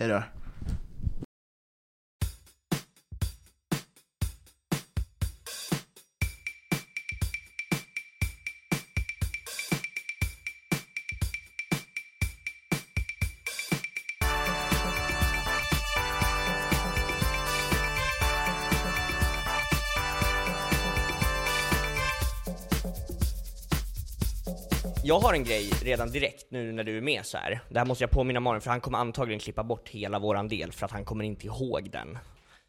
Hej då. Jag har en grej redan direkt nu när du är med så här. Det här måste jag påminna Malin för han kommer antagligen klippa bort hela våran del för att han kommer inte ihåg den.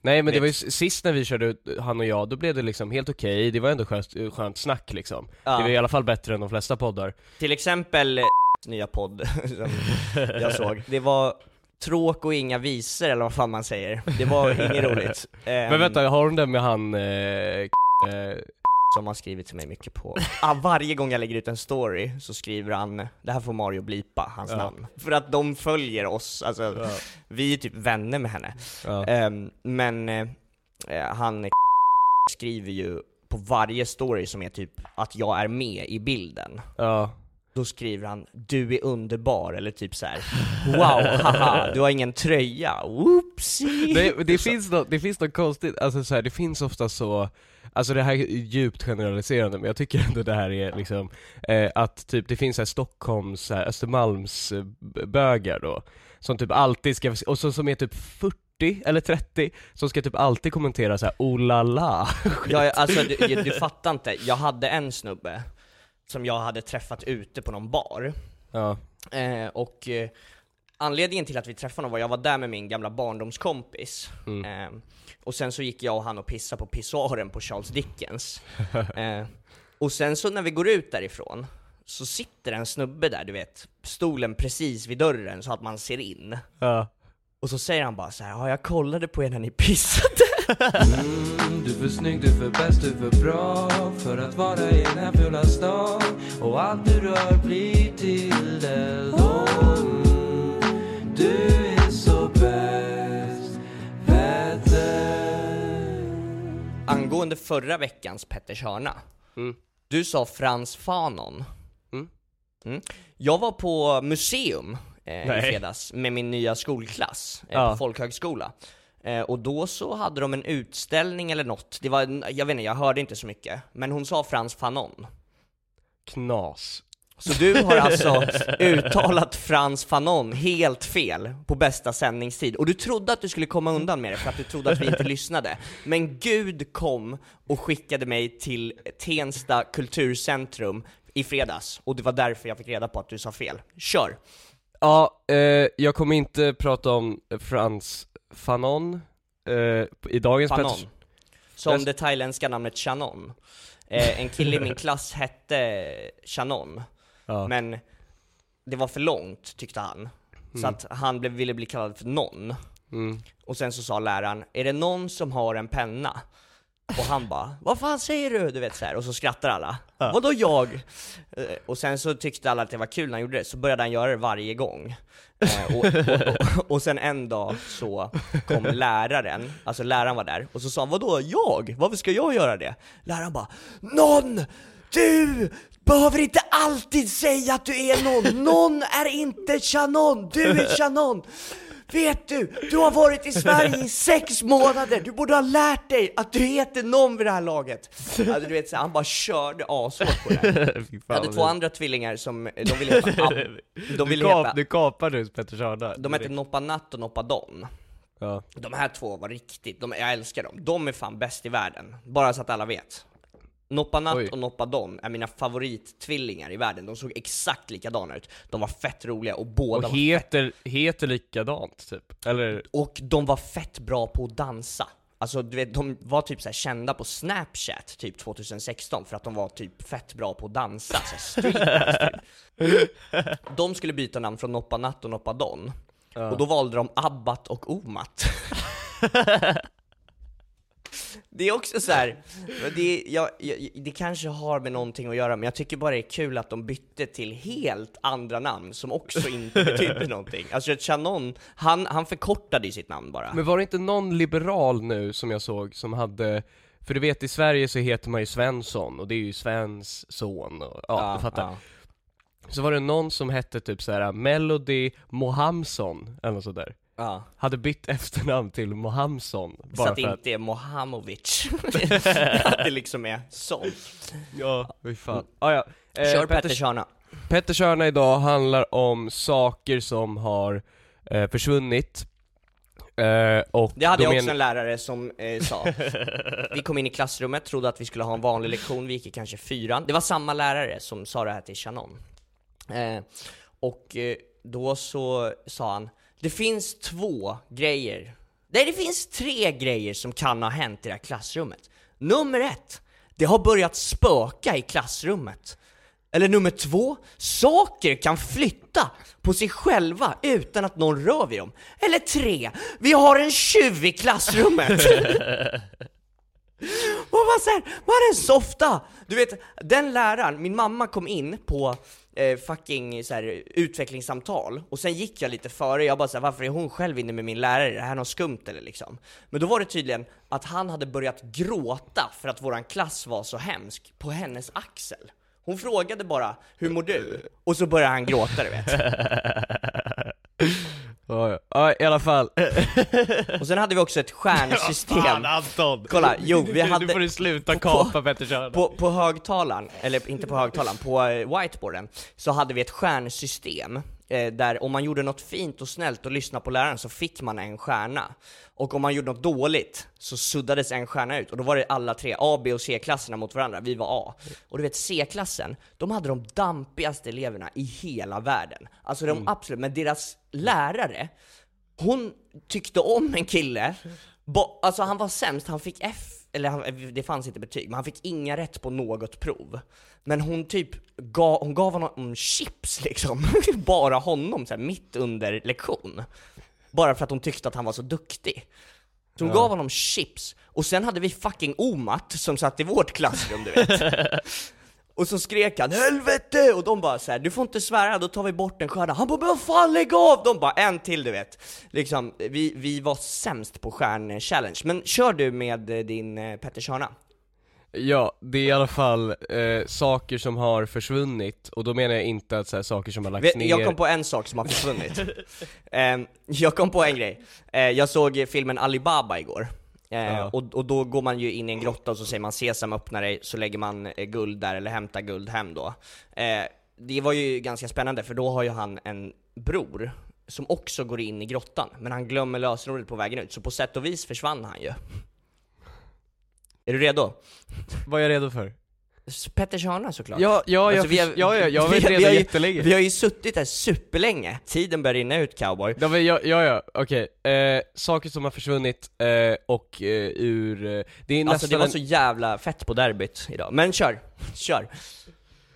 Nej men det var ju sist när vi körde han och jag, då blev det liksom helt okej, det var ändå skönt, skönt snack liksom. Ja. Det var i alla fall bättre än de flesta poddar. Till exempel eh, nya podd som jag såg. Det var tråk och inga visor eller vad fan man säger. Det var inget roligt. Ehm, Men vänta, har hon det med han, eh, eh, som har skrivit till mig mycket på, ah, varje gång jag lägger ut en story så skriver han, det här får Mario blipa, hans Ja. namn. För att de följer oss, alltså Ja. vi är typ vänner med henne. ja. Ehm, men eh, han skriver ju på varje story som är typ att jag är med i bilden. ja. Då skriver han 'Du är underbar' eller typ så här: 'Wow, haha, du har ingen tröja, whoopsie' Det, det, finns något, det finns något konstigt, alltså så här, det finns ofta så, alltså det här är djupt generaliserande men jag tycker ändå det här är liksom, eh, att typ det finns här Stockholms, så här, Östermalms eh, bögar då, som typ alltid ska, och så, som är typ 40 eller 30, som ska typ alltid kommentera så här oh la la Ja, alltså du, du fattar inte, jag hade en snubbe som jag hade träffat ute på någon bar, Ja, eh, och eh, anledningen till att vi träffade honom var jag var där med min gamla barndomskompis, Mm. eh, och sen så gick jag och han och pissade på pissoaren på Charles Dickens. eh, och sen så när vi går ut därifrån, så sitter en snubbe där, du vet, stolen precis vid dörren så att man ser in. ja. Och så säger han bara så här, ja jag kollade på er när ni pissade. Mm, Du är för snygg, du är för bäst, du är för bra För att vara i den här fula stan Och allt du rör blir till det då Angående förra veckans Petters hörna. Mm. Du sa Frans Fanon. Mm. Mm. Jag var på museum eh, i fredags med min nya skolklass eh, Ja. på folkhögskola. Eh, och då så hade de en utställning eller något. Det var, jag vet inte, jag hörde inte så mycket. Men hon sa Frans Fanon. Knas. Så du har alltså uttalat Frans Fanon helt fel på bästa sändningstid, och du trodde att du skulle komma undan med det för att du trodde att vi inte lyssnade. Men Gud kom och skickade mig till Tensta kulturcentrum i fredags, och det var därför jag fick reda på att du sa fel. Kör! Ja, eh, jag kommer inte prata om Frans Fanon eh, i dagens Fanon. Petters- Som det thailändska namnet Shannon. Eh, en kille i min klass hette Shannon, Ja. men det var för långt tyckte han. Så att han blev, ville bli kallad för någon. Mm. Och sen så sa läraren, är det någon som har en penna? Och han bara, vad fan säger du? Du vet så här. och så skrattar alla. Vadå jag? Eh, Och sen så tyckte alla att det var kul när han gjorde det, så började han göra det varje gång. Eh, och, och, och, och sen en dag så kom läraren, alltså läraren var där, och så sa han vadå jag? Varför ska jag göra det? Läraren bara, någon! Du behöver inte alltid säga att du är någon, någon är inte Shannon, du är Shannon! Vet du, du har varit i Sverige i sex månader, du borde ha lärt dig att du heter någon vid det här laget! Alltså, du vet, så han bara körde ashårt på det. Jag hade två andra tvillingar som, de ville heta Ab, de du, ville kap, heta, du kapade hos Petter Sharda. de hette Noppa Natt och Noppa Don. Ja. De här två var riktigt, de, jag älskar dem. De är fan bäst i världen, bara så att alla vet. Noppa Natt Oj. och Noppa Don är mina favorittvillingar i världen. De såg exakt likadana ut. De var fett roliga och båda Och var heter, heter likadant typ, eller? Och de var fett bra på att dansa. Alltså du vet, de var typ så här kända på snapchat typ 2016 för att de var typ fett bra på att dansa, så här typ. De skulle byta namn från Noppa Natt och Noppa Don, och då valde de Abbat och Omat. Det är också så här, det, jag, jag, det kanske har med någonting att göra, men jag tycker bara det är kul att de bytte till helt andra namn som också inte betydde någonting. Alltså Shannon, han, han förkortade ju sitt namn bara. Men var det inte någon liberal nu som jag såg som hade, för du vet i Sverige så heter man ju Svensson och det är ju Svens son och, ja, du fattar. ja. Så var det någon som hette typ såhär Melody Mohamson, eller något sådär. Ja. Hade bytt efternamn till Mohamson, Så att det inte är Mohamovic. att det liksom är sånt. Ja, fy fan. Ah, ja. Eh, Kör Petter, Petter Körna. Petter Körna idag handlar om saker som har eh, försvunnit. Eh, och Det hade jag också en lärare som eh, sa. Vi kom in i klassrummet, trodde att vi skulle ha en vanlig lektion, vi gick i kanske fyran. Det var samma lärare som sa det här till Shannon. Eh, och eh, då så sa han, det finns två grejer, nej det finns tre grejer som kan ha hänt i det här klassrummet. Nummer ett, det har börjat spöka i klassrummet. Eller nummer två, saker kan flytta på sig själva utan att någon rör vid dem. Eller tre, vi har en tjuv i klassrummet. Och var såhär, var är en softa? Du vet, den läraren, min mamma kom in på eh, fucking så här, utvecklingssamtal, och sen gick jag lite före, jag bara såhär, varför är hon själv inne med min lärare? Är det här något skumt eller liksom? Men då var det tydligen att han hade börjat gråta för att våran klass var så hemsk, på hennes axel. Hon frågade bara, hur mår du? Och så började han gråta du vet. Ja, ja. ja, i alla fall. Och sen hade vi också ett stjärnsystem. Fan Anton! Kolla, jo, vi hade- Nu får du sluta på- kapa Petter Körna. På, på högtalaren, eller inte på högtalaren, på eh, whiteboarden, så hade vi ett stjärnsystem eh, där om man gjorde något fint och snällt och lyssnade på läraren så fick man en stjärna. Och om man gjorde något dåligt så suddades en stjärna ut, och då var det alla tre, A, B och C-klasserna mot varandra, vi var A. Och du vet C-klassen, de hade de dampigaste eleverna i hela världen. Alltså de absolut, men deras lärare, hon tyckte om en kille, alltså han var sämst, han fick F, eller han, det fanns inte betyg, men han fick inga rätt på något prov. Men hon typ gav, hon gav honom chips liksom, bara honom så här, mitt under lektion. Bara för att hon tyckte att han var så duktig. Så hon gav honom chips, och sen hade vi fucking Omat som satt i vårt klassrum du vet. Och så skrek han 'Helvete!' och de bara så här, 'Du får inte svära, då tar vi bort en stjärna' Han bara 'Men fan lägg av!' De bara 'En till du vet' Liksom, vi, vi var sämst på stjärn-challenge, men kör du med eh, din eh, Petter Körna? Ja, det är i alla fall eh, saker som har försvunnit, och då menar jag inte att så här, saker som har lagts ner Jag kom på en sak som har försvunnit. Ehm, jag kom på en grej. Eh, jag såg eh, filmen Alibaba igår. Eh, och, och då går man ju in i en grotta och så säger man 'Sesam öppna dig' så lägger man eh, guld där, eller hämtar guld hem då. Eh, det var ju ganska spännande för då har ju han en bror som också går in i grottan, men han glömmer lösenordet på vägen ut, så på sätt och vis försvann han ju. Är du redo? Vad är jag redo för? Petters hörna såklart. Ja, ja, jag, Alltså, vi har- ja, ja, jag har varit ju- jättelänge. Vi har ju suttit här superlänge. Tiden börjar rinna ut cowboy. Ja, men, ja, ja, ja okej. Eh, saker som har försvunnit och eh, och eh, ur... Eh, det är Alltså det var en- så jävla fett på derbyt idag. Men kör, kör.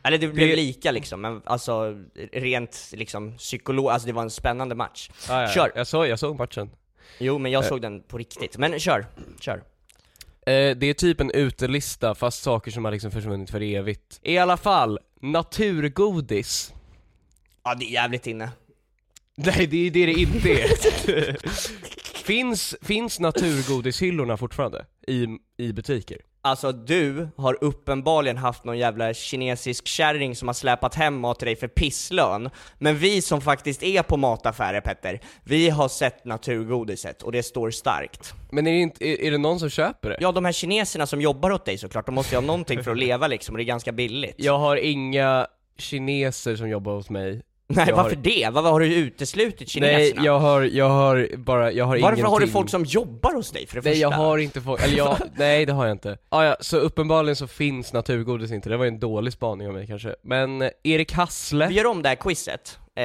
Eller det blev Det- lika liksom, men alltså rent liksom psykolog, alltså det var en spännande match. Ja, ja, Kör. Jag såg, jag såg matchen. Jo men jag Eh. såg den på riktigt. Men kör, kör. Eh, det är typ en utelista fast saker som har liksom försvunnit för evigt. I alla fall, naturgodis. Ja det är jävligt inne. Nej, det är det det inte är. finns, finns naturgodishyllorna fortfarande i, i butiker? Alltså du har uppenbarligen haft någon jävla kinesisk kärring som har släpat hem mat till dig för pisslön. Men vi som faktiskt är på mataffärer Petter, vi har sett naturgodiset och det står starkt. Men är det, inte, är, är det någon som köper det? Ja de här kineserna som jobbar åt dig såklart, de måste ju ha någonting för att leva liksom och det är ganska billigt. Jag har inga kineser som jobbar hos mig. Nej jag varför har... det? Varför har du uteslutit Nej, kineserna? jag har, jag har bara, jag har Varför ingenting. har du folk som jobbar hos dig för det Nej första? jag har inte folk, eller jag, nej det har jag inte. Ah, ja, så uppenbarligen så finns naturgodis inte, det var en dålig spaning av mig kanske. Men eh, Erik Hassle, Vi gör om det här quizet, eh,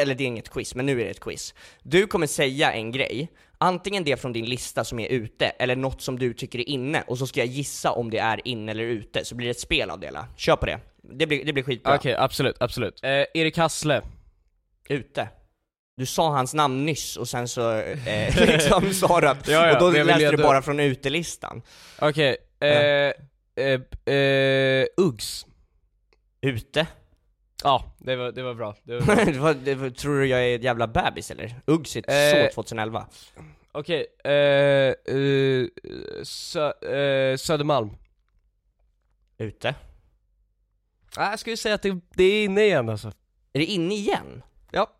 eller det är inget quiz, men nu är det ett quiz. Du kommer säga en grej, antingen det från din lista som är ute, eller något som du tycker är inne, och så ska jag gissa om det är inne eller ute, så blir det ett spel av det hela. Kör på det. Det blir, det blir skitbra. okej absolut, absolut. Eh, Erik Hassle, Ute. Du sa hans namn nyss och sen så eh, liksom sa du att, Ja, ja, och då jag läste du bara från utelistan. okej, eh, eh, eh, Uggs. Ute? Ja, det var, det var bra. Det var bra. det var, det var, tror du jag är ett jävla bebis eller? Uggs är Eh, så 2011. Okej, eh, eh, Sö, eh, Södermalm. Ute? Ah, jag skulle säga att det, det är inne igen alltså. Är det inne igen? Ja,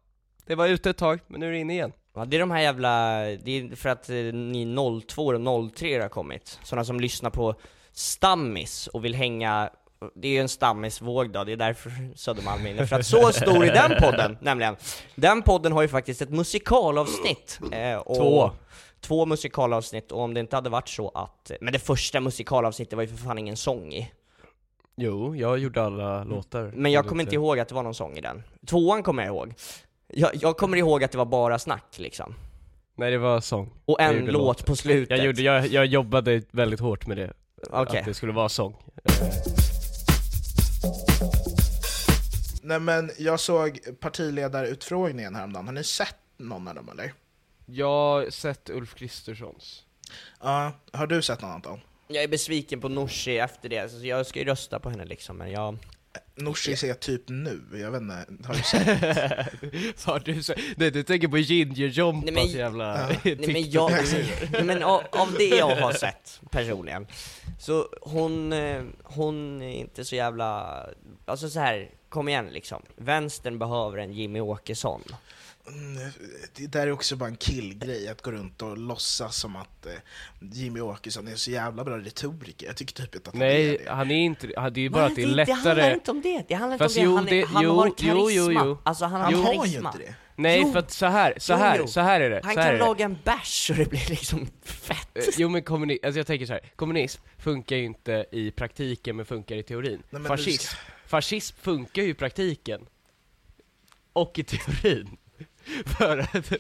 det var ute ett tag, men nu är det inne igen. Ja, det är de här jävla, det är för att eh, ni 02 och 03 har kommit. Sådana som lyssnar på Stammis och vill hänga, det är ju en stammisvåg då, det är därför Södermalm är inne. För att så stor är den podden, nämligen. Den podden har ju faktiskt ett musikalavsnitt. Eh, och Två. Två musikalavsnitt, och om det inte hade varit så att, men det första musikalavsnittet var ju för fan ingen sång i. Jo, jag gjorde alla låtar. Men jag kommer inte ihåg att det var någon sång i den. Tvåan kommer jag ihåg. Jag, jag kommer ihåg att det var bara snack liksom. Nej det var sång. Och Jag en gjorde låt låtar. på slutet. Jag, gjorde, jag, jag jobbade väldigt hårt med det. Okej. Att det skulle vara sång. Nej men jag såg partiledarutfrågningen häromdagen, har ni sett någon av dem eller? Jag har sett Ulf Kristerssons. Ja, har du sett någon Anton? Jag är besviken på Nooshi efter det, så jag ska ju rösta på henne liksom, men jag... Nooshi ser typ nu, jag vet inte, har du sett? Har du nej du tänker på Ginger Jompas Nej, men- jävla Ja. Nej men jag, nej, men av, av det jag har sett personligen, så hon, eh, hon är inte så jävla, alltså så här, kom igen liksom. Vänstern behöver en Jimmy Åkesson. Mm, Det där är också bara en killgrej, att gå runt och låtsas som att eh, Jimmy Åkesson är så jävla bra retoriker. Jag tycker typ inte att han är Nej, det. han är inte det, är bara att det är det, det handlar lättare inte om det, det handlar inte Fast om det, jo, han, är, det- han jo, har jo, karisma. jo, jo. Alltså han har Han har ju karisma. inte det. Nej Jo. för att så här, så Jo, här, jo. så här är det, Han så här kan är det. laga en bärs och det blir liksom fett. Eh, Jo men kommunism, alltså jag tänker så här. kommunism funkar ju inte i praktiken men funkar i teorin. men nu Fascism, fascism funkar ju i praktiken. Och i teorin. För att,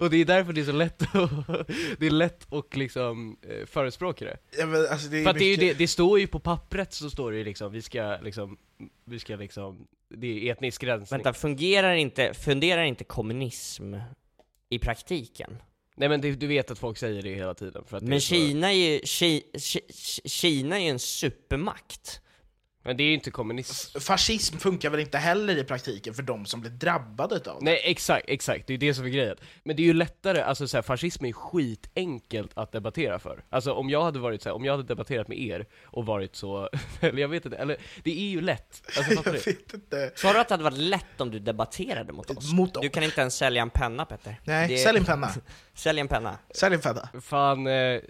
och det är därför det är så lätt att, det är lätt att liksom eh, förespråka det. Ja, men, alltså, det är För att det, är ju det, det står ju på pappret så står det ju liksom, vi ska liksom, vi ska liksom, det är etnisk rensning. Vänta, fungerar inte, funderar inte kommunism i praktiken? Nej men det, du vet att folk säger det hela tiden för att det är Men så- Kina är ju, Ki, Ki, Kina är ju en supermakt. Men det är ju inte kommunism. Fascism funkar väl inte heller i praktiken för de som blir drabbade utav det? Nej exakt, exakt, det är det som är grejen. Men det är ju lättare, alltså så här, fascism är ju skitenkelt att debattera för. Alltså om jag hade varit så här, om jag hade debatterat med er och varit så, eller jag vet inte, eller det är ju lätt. Alltså Jag du? vet inte. Sa du att det hade varit lätt om du debatterade mot oss? Mot oss? Du kan inte ens sälja en penna Petter. Nej, Det- sälj en penna. Sälj en penna. Sälj en penna. Fan, eh,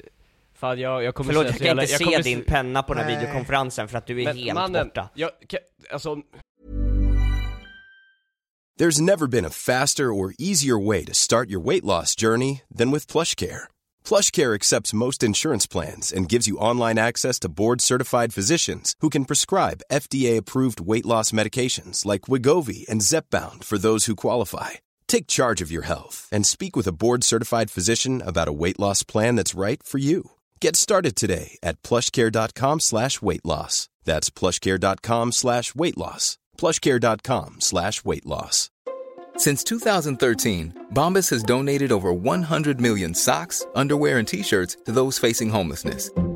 fan jag, jag kommer Förlåt, jag kan jävla- inte jag se kommer din penna på den här Nej. videokonferensen för att du är Men helt mannen, borta. jag, kan, alltså There's never been a faster or easier way to start your weight loss journey than with PlushCare. PlushCare accepts most insurance plans and gives you online access to board-certified physicians who can prescribe FDA-approved weight loss medications like Wigovi and Zepbound for those who qualify. Take charge of your health and speak with a board-certified physician about a weight loss plan that's right for you. Get started today at plushcare.com slash weight loss. That's plushcare.com slash weight loss. plushcare.com slash weight loss. Since 2013, Bombas has donated over 100 million socks, underwear, and t-shirts to those facing homelessness.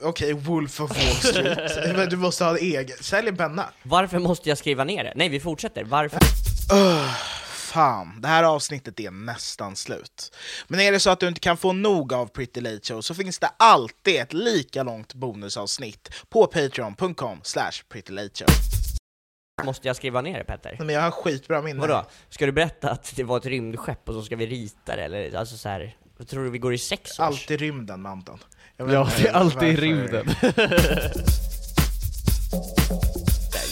Okej, Wolf of Wall Street. Du måste ha en egen. Sälj en penna. Varför måste jag skriva ner det? Nej, vi fortsätter. Varför? Fan, det här avsnittet är nästan slut. Men är det så att du inte kan få nog av Pretty Late Show så finns det alltid ett lika långt bonusavsnitt på patreon.com slash prettylateshow. Måste jag skriva ner det, Petter? Men jag har skitbra minne. Vadå? Ska du berätta att det var ett rymdskepp och så ska vi rita det, eller alltså så här. Tror du vi går i sex års? Alltid rymden med Anton. Ja, det är alltid i rymden.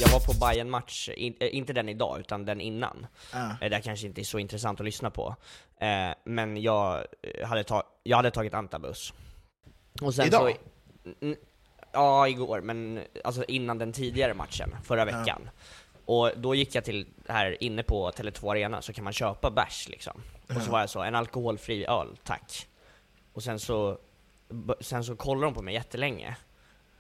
Jag var på Bayern match in, äh, inte den idag, utan den innan. Ja. Eh, Det här kanske inte är så intressant att lyssna på. Eh, men jag eh, hade, ta, jag hade tagit antabus. Och sen Idag? Så, ja, igår, men alltså innan den tidigare matchen, förra veckan. Och då gick jag till här inne på Tele2 Arena, så kan man köpa bärs liksom. Och så var jag så, en alkoholfri öl, tack. Och sen så, sen så kollar de på mig jättelänge.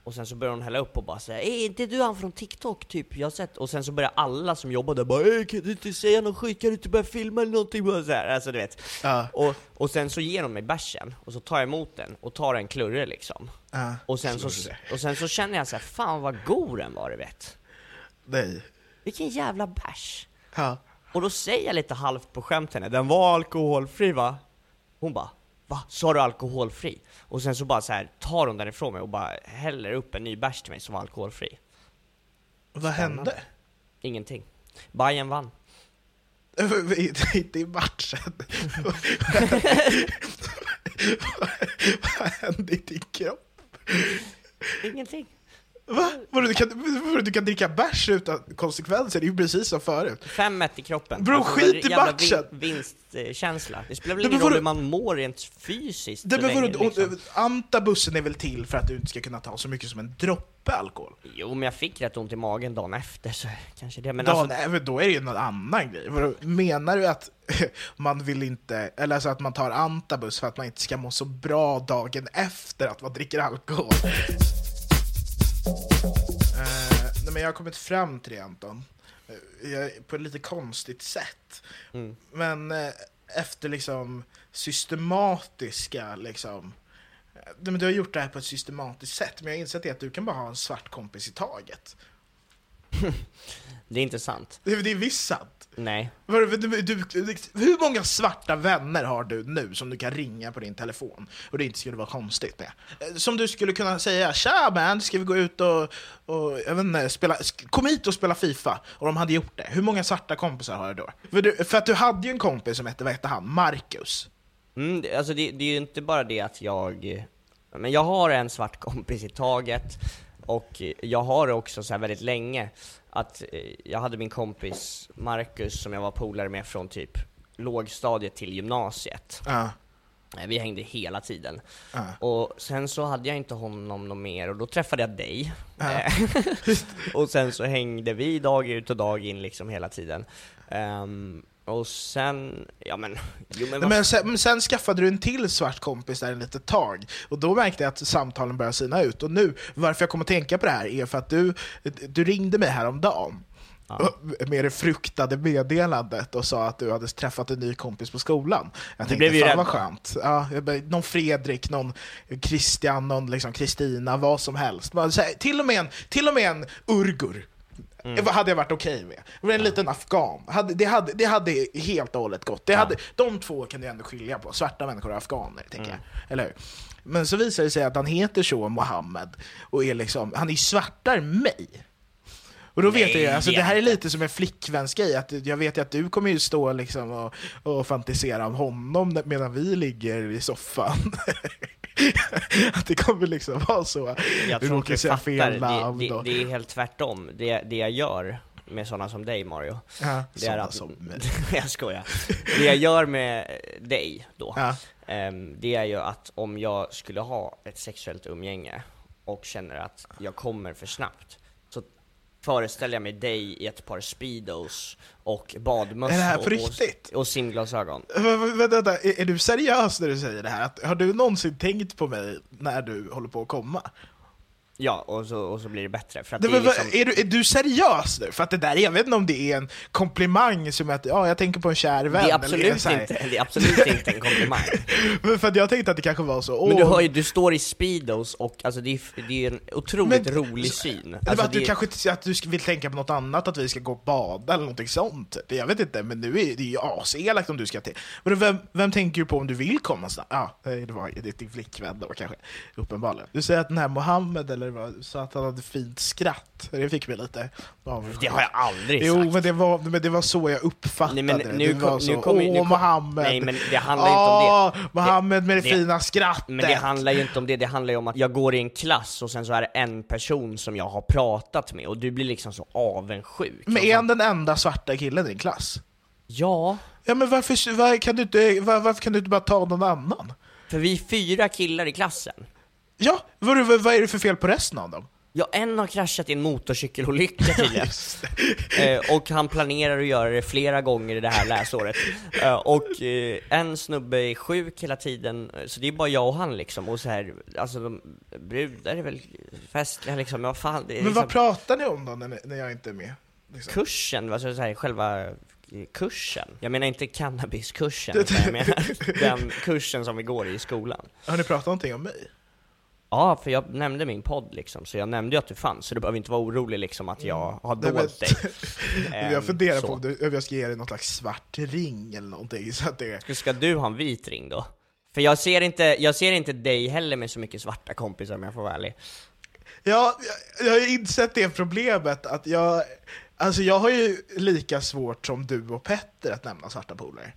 Och sen så börjar hon hälla upp och bara säga Är inte du han från TikTok typ? Jag har sett Och sen så börjar alla som jobbar där bara Ey, kan du inte säga något skit? Kan du inte börja filma eller någonting? Bara så här, alltså du vet Ja. och, och sen så ger de mig bärsen, och så tar jag emot den och tar en klurre liksom Ja. och sen, så, och sen så känner jag så här, fan vad god den var du vet Nej. Vilken jävla bärs! Ja. Och då säger jag lite halvt på skämt till henne, den var alkoholfri va? Hon bara Va? Sa du alkoholfri? Och sen så bara så här tar hon den ifrån mig och bara häller upp en ny bärs till mig som var alkoholfri Vad hände? Ingenting Bayern vann Inte i matchen. Vad hände i din kropp? Ingenting Va? Vadå, du, kan, vadå, du kan dricka bärs utan konsekvenser? Det är ju precis som förut. 5-1 i kroppen Bro, Alltså, skit i jävla matchen. Vin, vinstkänsla Det spelar väl ingen roll hur man mår rent fysiskt Det, länge, vadå, liksom. Antabussen är väl till för att du inte ska kunna ta så mycket som en droppe alkohol? Jo, men jag fick rätt ont i magen dagen efter, så kanske det. Men Då, alltså, nej, då är det ju någon annan grej. Vadå, Menar du att man vill inte, eller alltså att man tar antabus för att man inte ska må så bra dagen efter att man dricker alkohol? Eh, nej, men jag har kommit fram till det Anton, Eh, jag, på ett lite konstigt sätt. Mm. Men eh, efter liksom systematiska liksom eh, men du har gjort det här på ett systematiskt sätt, men jag har insett att du kan bara ha en svart kompis i taget. det är inte sant. Det, det är visst sant. Nej. Vadå, Du, du, du, hur många svarta vänner har du nu som du kan ringa på din telefon och det inte skulle vara konstigt med? Eh, Som du skulle kunna säga “Tja man, ska vi gå ut och, och jag vet inte, spela, kom hit och spela FIFA” och de hade gjort det. Hur många svarta kompisar har du då? För, du, för att du hade ju en kompis som hette, vad hette han? Marcus. Mm, alltså det, det är ju inte bara det att jag... Men jag har en svart kompis i taget, och jag har också så här väldigt länge att eh, jag hade min kompis Marcus som jag var polare med från typ lågstadiet till gymnasiet. Eh, Vi hängde hela tiden. Ja. Och sen så hade jag inte honom någon mer, och då träffade jag dig. Eh, och sen så hängde vi dag ut och dag in liksom hela tiden. Ehm, och sen, ja men, jo men, Nej, men sen, men sen skaffade du en till svart kompis där en litet tag, och då märkte jag att samtalen började sina ut. Och nu, varför jag kom att tänka på det här är för att du, du ringde mig häromdagen med det fruktade meddelandet och sa att du hade träffat en ny kompis på skolan. Jag tänkte, blev ju fan vad skönt. Ja, någon Fredrik, någon Christian, någon liksom Kristina, vad som helst. Till, och med en, till och med en Urgur Det hade jag varit okej med. Det var en liten afghan. Hade, det, hade, det hade helt och hållet gått. Det hade, De två kan du ändå skilja på, svarta människor och afghaner, tänker jag. Eller hur? Men så visar det sig att han heter så, Mohammed, och är liksom, han är svartare än mig. Och då vet Nej, jag ju, alltså det det är här är lite som en flickvänsgrej, att jag vet ju att du kommer ju stå liksom och, och fantisera om honom medan vi ligger i soffan. att det kommer liksom vara så. Jag du råkar säga fel det, namn. det, och- det är helt tvärtom. Det, det jag gör med sådana som dig Mario, Ja, det är att... som mig. jag skojar. Det jag gör med dig då, Ja. ehm, det är ju att om jag skulle ha ett sexuellt umgänge och känner att jag kommer för snabbt, föreställer jag mig dig i ett par speedos och badmössa Är det här på och, riktigt? och, och simglasögon. Vä- vä- Vänta, vänta, är, är du seriös när du säger det här? Har du någonsin tänkt på mig när du håller på att komma? Ja, och så, och så blir det bättre. För att Det, det är liksom, är, du, är du seriös nu? För att det där, jag vet inte om det är en komplimang som att ja, jag tänker på en kär vän. det är eller absolut här. inte, det är absolut inte en komplimang. Men för att jag tänkte att det kanske var så. Men du åh, hör ju, du står i speedos och alltså det är, det är en otroligt Men- rolig syn. Eller Alltså, att du det kanske att du vill tänka på något annat, att vi ska gå och bada eller någonting sånt. Det- Jag vet inte, men nu är det ju aselakt om du ska till. Men vem, vem tänker du på om du vill komma snabbt? Ja, det var det är din flickvän då kanske, uppenbarligen. Du säger att den här Mohammed, eller vad, sa att han hade fint skratt. Det fick mig lite avundsjuk. Det har jag aldrig Jo, sagt. men det, var, men det var så jag uppfattade Nej, men det. nu det var kom- så, nu kommer- åh nu kom- Mohammed! Nej, men det handlar inte om det. Åh, Mohammed med det, det- fina skrattet! Men det handlar ju inte om det, det handlar ju om att jag går i en klass och sen så är det en person som jag har pratat med och du blir liksom så avundsjuk. Men är han den enda svarta killen i din klass? Ja, Ja men varför, var, kan du inte, var, varför kan du inte bara ta någon annan? för vi är fyra killar i klassen. Ja, vad, vad, vad är det för fel på resten av dem? Ja, en har kraschat i en motorcykelolycka tydligen. eh, och han planerar att göra det flera gånger i det här läsåret. Eh, och eh, en snubbe är sjuk hela tiden, eh, så det är bara jag och han liksom. Och så här, alltså de, brudar är väl festliga liksom, men vad fan, det är Men liksom vad pratar ni om då när, när jag inte är med? Liksom. kursen, alltså så här, själva eh, kursen. Jag menar inte cannabiskursen, utan jag menar den kursen som vi går i i skolan. Har ni pratat någonting om mig? Ja, för jag nämnde min podd liksom, så jag nämnde ju att du fanns, så du behöver inte vara orolig liksom att jag har Nej, men- dolt dig. jag Ehm, funderar så. på om, jag ska ge dig något slags svart ring eller någonting så att det... Ska- Ska du ha en vit ring då? För jag ser inte, jag ser inte dig heller med så mycket svarta kompisar om jag får vara ärlig. Ja, jag, jag har ju insett det problemet att jag... Alltså jag har ju lika svårt som du och Petter att nämna svarta polare.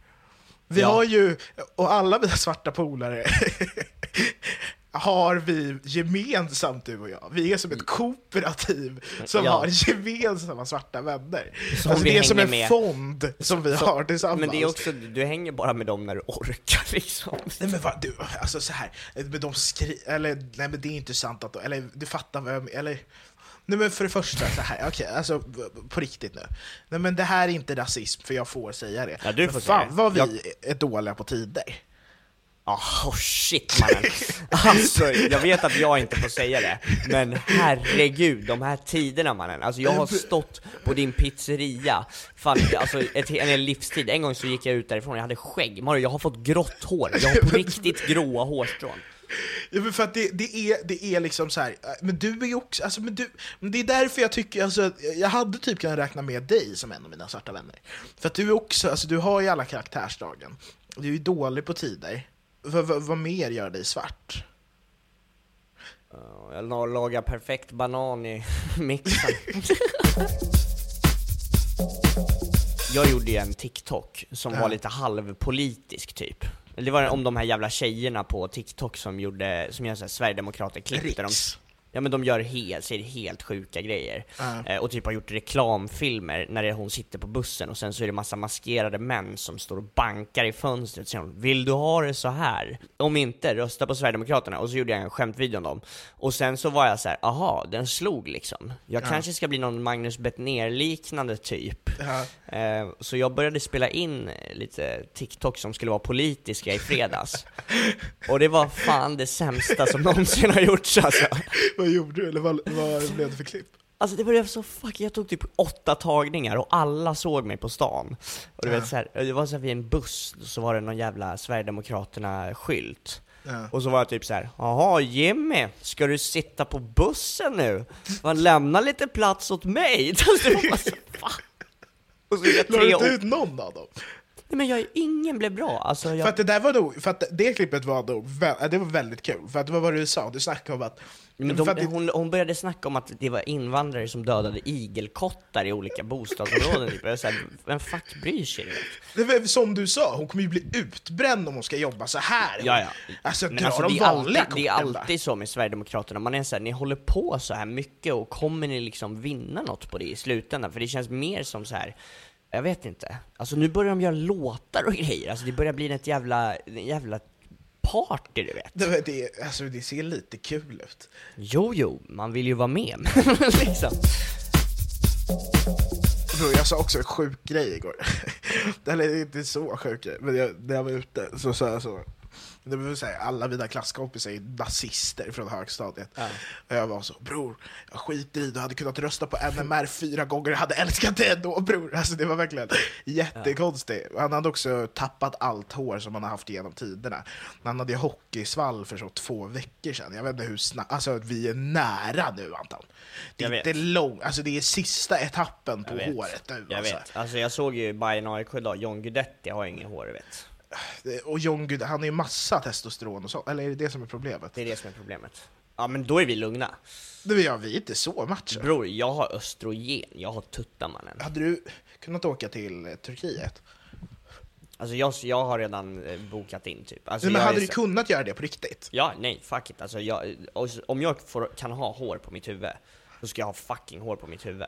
Vi Ja. har ju, och alla mina svarta polare har vi gemensamt du och jag. Vi är som ett kooperativ som Ja. har gemensamma svarta vänner. Som alltså det är som en med. fond som vi har tillsammans. Men det är också, du hänger bara med dem när du orkar liksom. Nej men vad, du, alltså så här, men de skri... Eller, nej men det är inte sant att eller du fattar vad jag men- eller Nej men för det första, så här, okej, alltså på riktigt nu. Nej men det här är inte rasism, för jag får säga det. Ja, du men får säga fan vad vi Jag- är dåliga på tider. Ah, oh shit mannen. Alltså, jag vet att jag inte får säga det, men herregud, de här tiderna mannen. Alltså jag har stått på din pizzeria, fan, alltså ett, en hel livstid. En gång så gick jag ut därifrån, jag hade skägg. Mario, jag har fått grått hår. Jag har på riktigt gråa hårstrån. Ja, men för att det, det, är, det är liksom så här, äh, men du är ju också, alltså, men du, men det är därför jag tycker, alltså, jag hade typ kunnat räkna med dig som en av mina svarta vänner. För att du är också, alltså du har ju alla karaktärsdragen. Du är ju dålig på tider. Vad, mer gör dig svart? Ja, Jag la- lagar perfekt banan i mixen. Jag gjorde ju en TikTok som var lite halvpolitisk typ. Det var om de här jävla tjejerna på TikTok som gjorde, som gör såhär Sverigedemokrater-klipp där de. Ja men de gör helt, säger helt sjuka grejer. Eh, och typ har gjort reklamfilmer när det, hon sitter på bussen och sen så är det massa maskerade män som står och bankar i fönstret och säger hon, Vill du ha det så här? Om inte, rösta på Sverigedemokraterna. Och så gjorde jag en skämtvideo om dem. Och sen så var jag så här: aha, den slog liksom. Jag kanske ska bli någon Magnus Bettner-liknande typ. Eh, så jag började spela in eh, lite TikTok som skulle vara politiska i fredags. och det var fan det sämsta som någonsin har gjorts alltså. Vad gjorde du? Eller vad, vad blev det för klipp? Alltså det blev så fuck, jag tog typ åtta tagningar och alla såg mig på stan. Och du vet så här, det var så här vid en buss, så var det någon jävla Sverigedemokraterna-skylt. Och så var jag typ så här, jaha Jimmy, ska du sitta på bussen nu? Man lämna lite plats åt mig. Alltså, det var. Och så jag La du tre inte ut någon av dem? Nej men jag, ingen blev bra. Alltså, För jag, att det där var nog, för att det klippet var nog, vä- det var väldigt kul. För att vad var det du sa? Du snackade om att... men de, det, hon, hon började snacka om att det var invandrare som dödade igelkottar i olika bostadsområden. Typ. Jag var så här, vem fuck bryr sig? vet? det var som du sa, hon kommer ju bli utbränd om hon ska jobba så här. Ja, ja. Alltså Men alltså, de det, är alltid, det är alltid så med Sverigedemokraterna, man är såhär, ni håller på så här mycket och kommer ni liksom vinna något på det i slutändan? För det känns mer som så här. jag vet inte, alltså nu börjar de göra låtar och grejer, alltså det börjar bli ett jävla, en jävla party du vet. Det, det, alltså, det ser lite kul ut. Jo, jo, man vill ju vara med, liksom. Bro, jag sa också en sjuk grej igår. Eller inte så sjuk grej, men jag, när jag var ute så sa jag så. Det vill säga, alla mina klasskompisar är nazister från högstadiet. Och jag var så, bror, jag skiter i, du hade kunnat rösta på NMR fyra gånger, jag hade älskat det ändå bror. Alltså det var verkligen jättekonstigt. Han hade också tappat allt hår som han har haft genom tiderna. Han hade ju hockeysvall för så två veckor sedan. Jag vet inte hur snabbt, alltså vi är nära nu Anton. Det är Jag inte långt, alltså det är sista etappen på håret nu. Jag alltså. vet, alltså jag såg ju Bayern AIK idag, John Guidetti har inget hår, du vet. Och John Gud, han har ju massa testosteron och så, eller är det det som är problemet? Det är det som är problemet. Ja men då är vi lugna. Det gör vi är inte så matcher. Bror, jag har östrogen, jag har tuttar mannen. Hade du kunnat åka till eh, Turkiet? Alltså jag, jag har redan eh, bokat in typ. Alltså, Nej, men hade är du kunnat göra det på riktigt? Ja, nej, fuck it. Alltså jag, om jag får, kan ha hår på mitt huvud, så ska jag ha fucking hår på mitt huvud.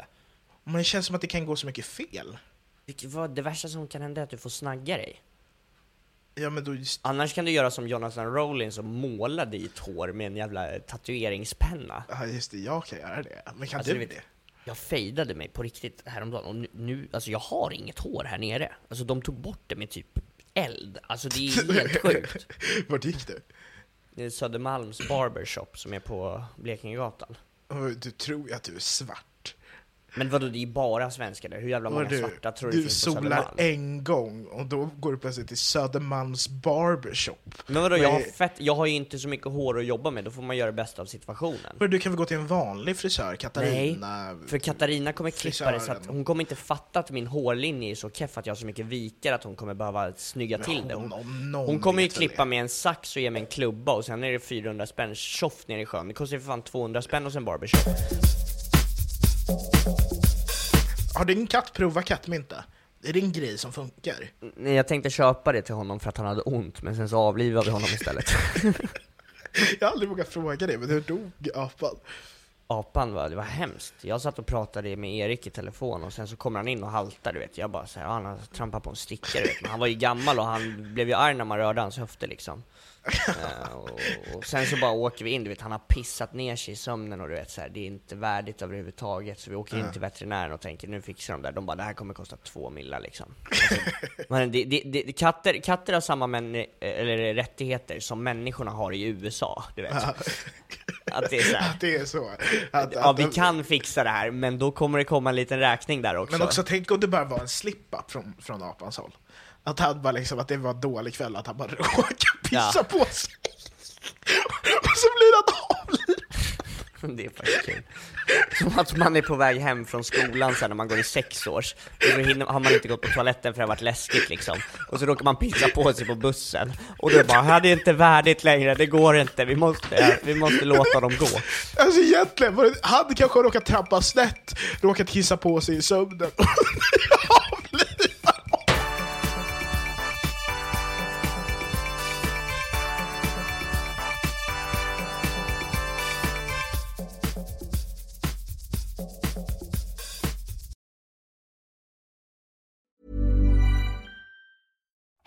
Men det känns som att det kan gå så mycket fel. Vilket, vad, det värsta som kan hända är att du får snagga dig. Ja just... Annars kan du göra som Jonathan Rollins och måla dit hår med en jävla tatueringspenna. Ja just det, jag kan göra det. Men kan Alltså, du vet- det? Jag fejdade mig på riktigt häromdagen och nu, nu, alltså jag har inget hår här nere. Alltså de tog bort det med typ eld. Alltså det är helt sjukt. Vart gick du? Det är Södermalms barbershop som är på Blekingegatan. Du tror ju att du är svart. Men vadå, det är bara svenskar där. Hur jävla många du, svarta tror du, du finns på solar Södermalm? en gång och då går du plötsligt till Södermalms barbershop. Men vadå, jag har, fett, jag har ju inte så mycket hår att jobba med, då får man göra det bästa av situationen. Men Du kan väl gå till en vanlig frisör, Katarina? För Katarina kommer klippa det så att hon kommer inte fatta att min hårlinje är så keff att jag har så mycket vikar att hon kommer behöva snygga till det. hon Hon, hon kommer ju klippa det. med en sax och ge mig en klubba och sen är det 400 spänn tjoff ner i sjön. Det kostar ju för fan 200 spänn hos en barbershop. Har din katt provat kattmynta? Är det en grej som funkar? Nej, jag tänkte köpa det till honom för att han hade ont, men sen så avlivade vi honom istället. Jag har aldrig vågat fråga det, men hur dog apan? Apan var, det var hemskt. Jag satt och pratade med Erik i telefon och sen så kommer han in och haltar du vet. Jag bara säger, ja, han har trampat på en sticka du vet. Men han var ju gammal och han blev ju arg när man rörde hans höfter liksom. Eh, och, och sen så bara åker vi in, du vet, han har pissat ner sig i sömnen och du vet så här, det är inte värdigt överhuvudtaget. Så vi åker in till veterinären och tänker, nu fixar de där. De bara, det här kommer kosta två millar liksom. Alltså, men det, det, det, katter, katter har samma män, eller rättigheter som människorna har i USA, du vet. Att det är så här. Att det är så? Att, Ja, att- vi kan fixa det här, men då kommer det komma en liten räkning där också. Men också tänk om det bara var en slip-up från, från apans håll. Att han bara liksom, att det var en dålig kväll, att han bara råkade pissa Ja. på sig. Och så blir han avlivad. Det är faktiskt kul. Som att man är på väg hem från skolan sen när man går i sex års, och så hinner, har man inte gått på toaletten för det har varit läskigt liksom. Och så råkar man pissa på sig på bussen. Och då bara, här det är inte värdigt längre, det går inte, vi måste, vi måste låta dem gå. Alltså egentligen, var det, han kanske har råkat trampa snett, råkat kissa på sig i sömnen.